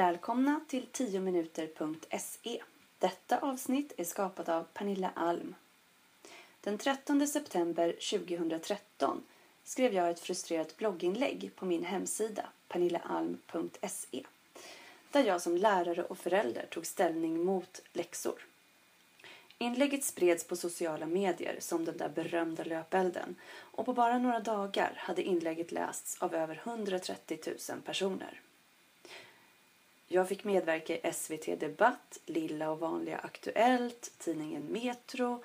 Välkomna till 10minuter.se. Detta avsnitt är skapat av Pernilla Alm. Den 13 september 2013 skrev jag ett frustrerat blogginlägg på min hemsida pernillaalm.se där jag som lärare och förälder tog ställning mot läxor. Inlägget spreds på sociala medier som den där berömda löpelden och på bara några dagar hade inlägget lästs av över 130 000 personer. Jag fick medverka i SVT Debatt, Lilla och vanliga Aktuellt, tidningen Metro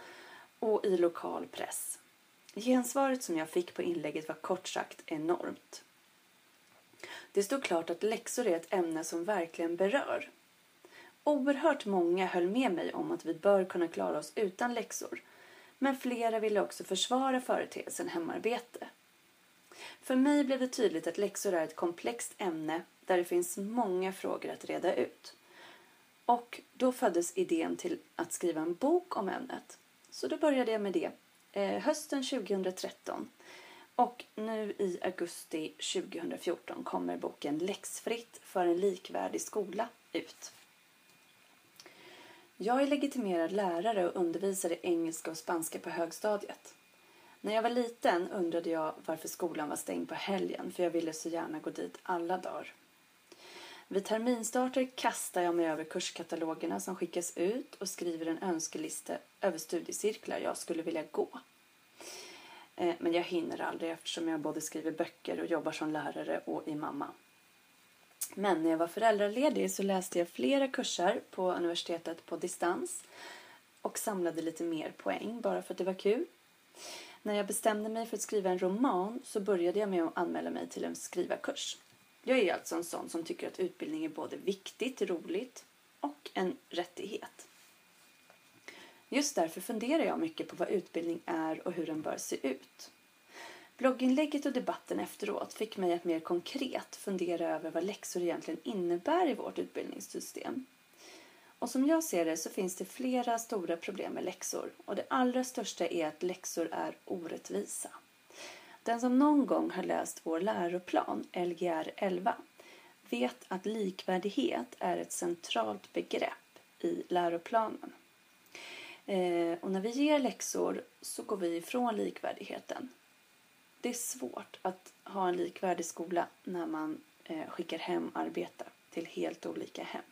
och i lokal press. Gensvaret som jag fick på inlägget var kort sagt enormt. Det stod klart att läxor är ett ämne som verkligen berör. Oerhört många höll med mig om att vi bör kunna klara oss utan läxor. Men flera ville också försvara företeelsen hemarbete. För mig blev det tydligt att läxor är ett komplext ämne där det finns många frågor att reda ut. Och då föddes idén till att skriva en bok om ämnet. Så då började jag med det eh, hösten 2013. Och nu i augusti 2014 kommer boken Läxfritt för en likvärdig skola ut. Jag är legitimerad lärare och undervisar i engelska och spanska på högstadiet. När jag var liten undrade jag varför skolan var stängd på helgen för jag ville så gärna gå dit alla dagar. Vid terminstarter kastar jag mig över kurskatalogerna som skickas ut och skriver en önskelista över studiecirklar jag skulle vilja gå. Eh, men jag hinner aldrig eftersom jag både skriver böcker och jobbar som lärare och i mamma. Men när jag var föräldraledig så läste jag flera kurser på universitetet på distans och samlade lite mer poäng bara för att det var kul. När jag bestämde mig för att skriva en roman så började jag med att anmäla mig till en skrivarkurs. Jag är alltså en sån som tycker att utbildning är både viktigt, roligt och en rättighet. Just därför funderar jag mycket på vad utbildning är och hur den bör se ut. Blogginlägget och debatten efteråt fick mig att mer konkret fundera över vad läxor egentligen innebär i vårt utbildningssystem. Och som jag ser det så finns det flera stora problem med läxor och det allra största är att läxor är orättvisa. Den som någon gång har läst vår läroplan, Lgr 11, vet att likvärdighet är ett centralt begrepp i läroplanen. Eh, och när vi ger läxor så går vi ifrån likvärdigheten. Det är svårt att ha en likvärdig skola när man eh, skickar hem arbete till helt olika hem.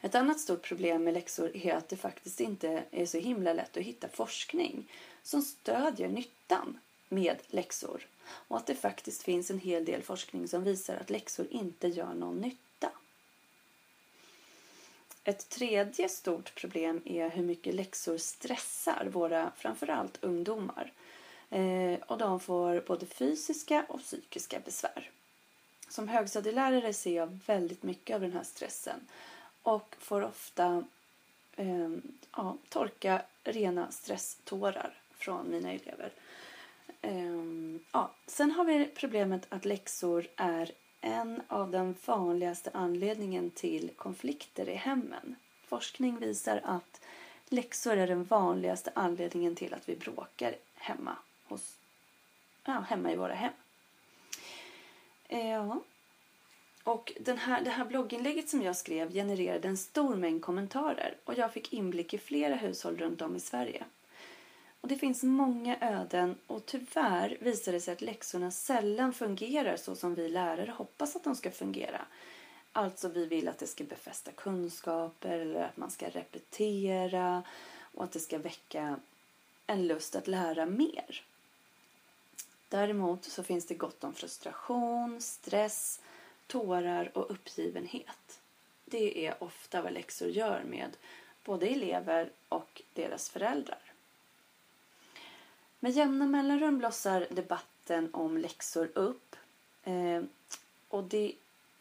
Ett annat stort problem med läxor är att det faktiskt inte är så himla lätt att hitta forskning som stödjer nyttan med läxor och att det faktiskt finns en hel del forskning som visar att läxor inte gör någon nytta. Ett tredje stort problem är hur mycket läxor stressar våra framförallt ungdomar eh, och de får både fysiska och psykiska besvär. Som högstadielärare ser jag väldigt mycket av den här stressen och får ofta eh, ja, torka rena stresstårar från mina elever. Eh, ja. Sen har vi problemet att läxor är en av den vanligaste anledningen till konflikter i hemmen. Forskning visar att läxor är den vanligaste anledningen till att vi bråkar hemma, hos, ja, hemma i våra hem. Ja, och den här, det här blogginlägget som jag skrev genererade en stor mängd kommentarer och jag fick inblick i flera hushåll runt om i Sverige. Och det finns många öden och tyvärr visar det sig att läxorna sällan fungerar så som vi lärare hoppas att de ska fungera. Alltså vi vill att det ska befästa kunskaper eller att man ska repetera och att det ska väcka en lust att lära mer. Däremot så finns det gott om frustration, stress, tårar och uppgivenhet. Det är ofta vad läxor gör med både elever och deras föräldrar. Med jämna mellanrum blossar debatten om läxor upp. Eh, och det,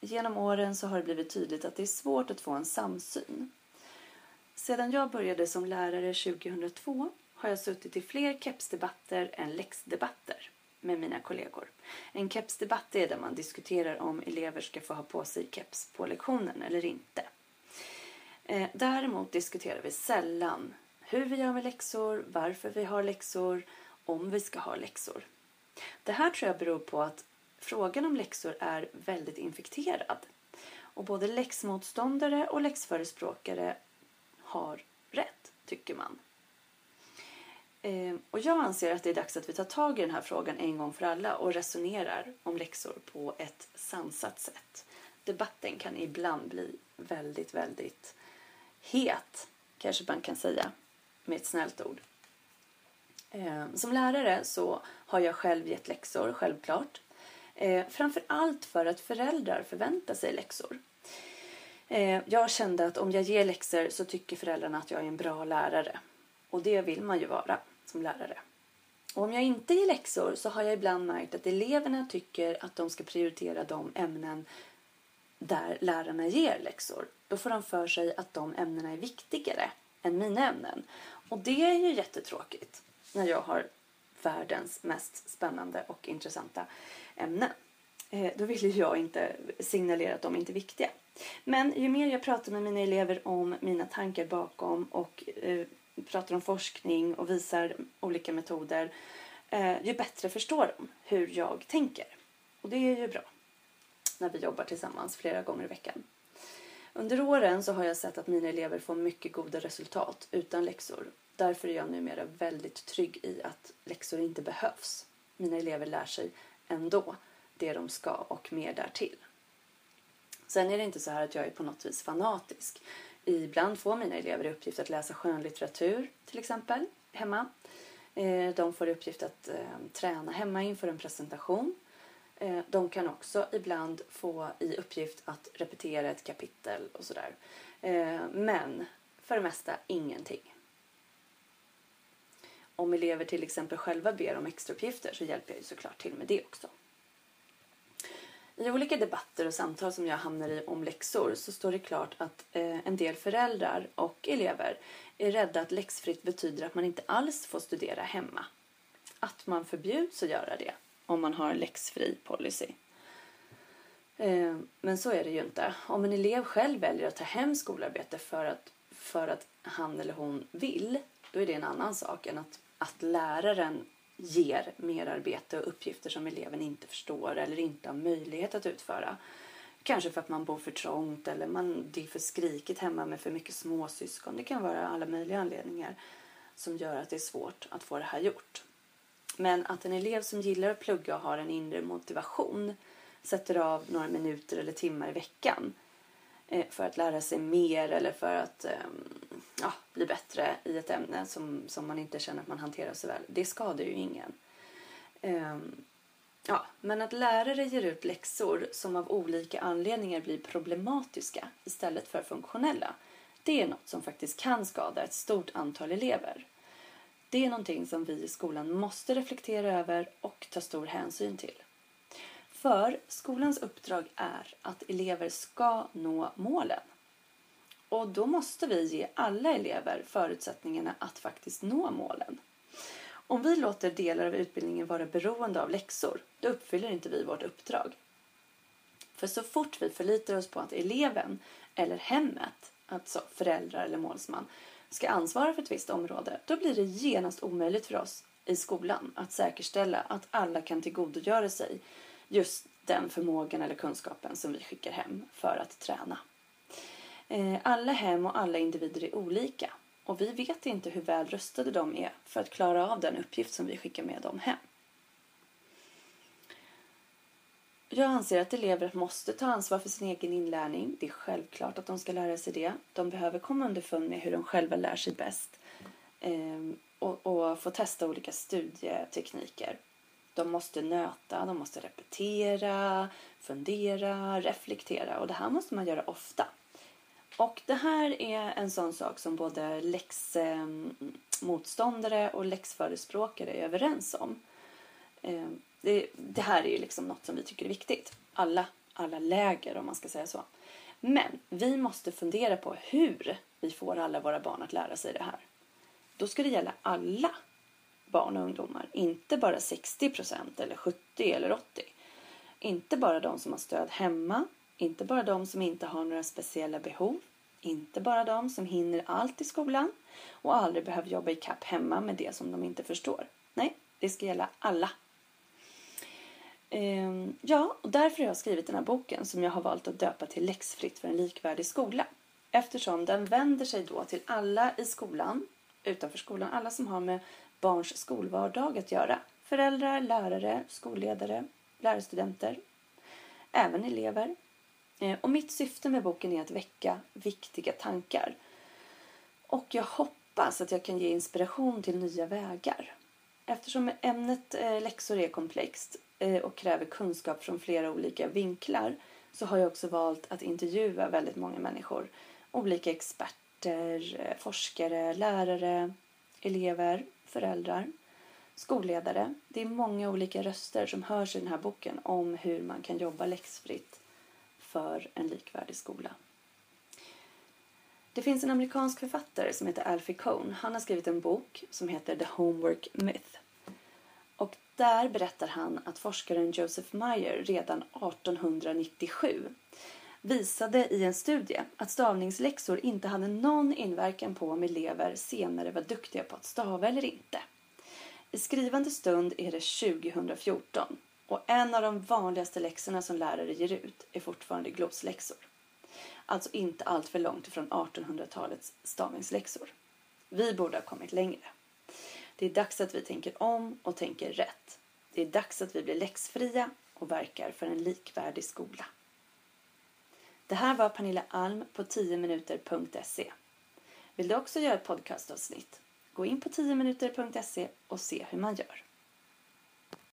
genom åren så har det blivit tydligt att det är svårt att få en samsyn. Sedan jag började som lärare 2002 har jag suttit i fler kepsdebatter än läxdebatter med mina kollegor. En kepsdebatt är där man diskuterar om elever ska få ha på sig keps på lektionen eller inte. Eh, däremot diskuterar vi sällan hur vi gör med läxor, varför vi har läxor, om vi ska ha läxor. Det här tror jag beror på att frågan om läxor är väldigt infekterad. Och både läxmotståndare och läxförespråkare har rätt, tycker man. Eh, och jag anser att det är dags att vi tar tag i den här frågan en gång för alla och resonerar om läxor på ett sansat sätt. Debatten kan ibland bli väldigt, väldigt het, kanske man kan säga med ett snällt ord. Eh, som lärare så har jag själv gett läxor, självklart. Framförallt framför allt för att föräldrar förväntar sig läxor. Eh, jag kände att om jag ger läxor så tycker föräldrarna att jag är en bra lärare. Och det vill man ju vara som lärare. Och om jag inte ger läxor så har jag ibland märkt att eleverna tycker att de ska prioritera de ämnen där lärarna ger läxor. Då får de för sig att de ämnena är viktigare än mina ämnen. Och det är ju jättetråkigt när jag har världens mest spännande och intressanta ämnen. Eh, då vill ju jag inte signalera att de inte är viktiga. Men ju mer jag pratar med mina elever om mina tankar bakom och eh, pratar om forskning och visar olika metoder eh, ju bättre förstår de hur jag tänker. Och det är ju bra när vi jobbar tillsammans flera gånger i veckan. Under åren så har jag sett att mina elever får mycket goda resultat utan läxor. Därför är jag numera väldigt trygg i att läxor inte behövs. Mina elever lär sig ändå det de ska och mer därtill. Sen är det inte så här att jag är på något vis fanatisk. Ibland får mina elever i uppgift att läsa skönlitteratur till exempel hemma. Eh, de får i uppgift att eh, träna hemma inför en presentation. Eh, de kan också ibland få i uppgift att repetera ett kapitel och sådär. Men för det mesta ingenting. Om elever till exempel själva ber om extrauppgifter så hjälper jag ju såklart till med det också. I olika debatter och samtal som jag hamnar i om läxor så står det klart att eh, en del föräldrar och elever är rädda att läxfritt betyder att man inte alls får studera hemma. Att man förbjuds att göra det om man har en läxfri policy. Eh, men så är det ju inte. Om en elev själv väljer att ta hem skolarbete för att, för att han eller hon vill, då är det en annan sak än att, att läraren ger merarbete och uppgifter som eleven inte förstår eller inte har möjlighet att utföra. Kanske för att man bor för trångt eller man, det är för skrikigt hemma med för mycket småsyskon. Det kan vara alla möjliga anledningar som gör att det är svårt att få det här gjort. Men att en elev som gillar att plugga och har en inre motivation sätter av några minuter eller timmar i veckan Eh, för att lära sig mer eller för att ehm, ja, bli bättre i ett ämne som, som man inte känner att man hanterar så väl. Det skadar ju ingen. Ehm, ja, men att lärare ger ut läxor som av olika anledningar blir problematiska istället för funktionella. Det är något som faktiskt kan skada ett stort antal elever. Det är någonting som vi i skolan måste reflektera över och ta stor hänsyn till. För skolans uppdrag är att elever ska nå målen. Och då måste vi ge alla elever förutsättningarna att faktiskt nå målen. Om vi låter delar av utbildningen vara beroende av läxor, då uppfyller inte vi vårt uppdrag. För så fort vi förlitar oss på att eleven eller hemmet, alltså föräldrar eller målsman, ska ansvara för ett visst område, då blir det genast omöjligt för oss i skolan att säkerställa att alla kan tillgodogöra sig just den förmågan eller kunskapen som vi skickar hem för att träna. Eh, alla hem och alla individer är olika och vi vet inte hur väl rustade de är för att klara av den uppgift som vi skickar med dem hem. Jag anser att elever måste ta ansvar för sin egen inlärning. Det är självklart att de ska lära sig det. De behöver komma underfund med hur de själva lär sig bäst ehm, och, och få testa olika studietekniker. De måste nöta, de måste repetera, fundera, reflektera och det här måste man göra ofta. Och det här är en sån sak som både läxmotståndare och läxförespråkare är överens om. Eh, det, det, här är ju liksom något som vi tycker är viktigt. Alla, alla läger om man ska säga så. Men vi måste fundera på hur vi får alla våra barn att lära sig det här. Då ska det gälla alla barn och ungdomar. Inte bara 60 procent eller 70 eller 80. Inte bara de som har stöd hemma inte bara de som inte har några speciella behov, inte bara de som hinner allt i skolan och aldrig behöver jobba i kapp hemma med det som de inte förstår. Nej, det ska gälla alla. Ehm, ja, och därför har jag skrivit den här boken som jag har valt att döpa till Läxfritt för en likvärdig skola. Eftersom den vänder sig då till alla i skolan, utanför skolan, alla som har med barns skolvardag att göra. Föräldrar, lärare, skolledare, lärarstudenter, även elever. Eh, och mitt syfte med boken är att väcka viktiga tankar. Och jag hoppas att jag kan ge inspiration till nya vägar. Eftersom ämnet eh, läxor är komplext eh, och kräver kunskap från flera olika vinklar så har jag också valt att intervjua väldigt många människor. Olika experter, forskare, lärare, elever, föräldrar, skolledare. Det är många olika röster som hörs i den här boken om hur man kan jobba läxfritt för en likvärdig skola. Det finns en amerikansk författare som heter Alfie Cohn. Han har skrivit en bok som heter The Homework Myth. Och där berättar han att forskaren Joseph Meyer redan 1897 visade i en studie att stavningsläxor inte hade någon inverkan på om elever senare var duktiga på att stava eller inte. I skrivande stund är det 2014 och en av de vanligaste läxorna som lärare ger ut är fortfarande glosläxor. Alltså inte allt för långt ifrån 1800-talets stavningsläxor. Vi borde ha kommit längre. Det är dags att vi tänker om och tänker rätt. Det är dags att vi blir läxfria och verkar för en likvärdig skola. Det här var Pernilla Alm på 10minuter.se. Vill du också göra ett podcastavsnitt? Gå in på 10minuter.se och se hur man gör.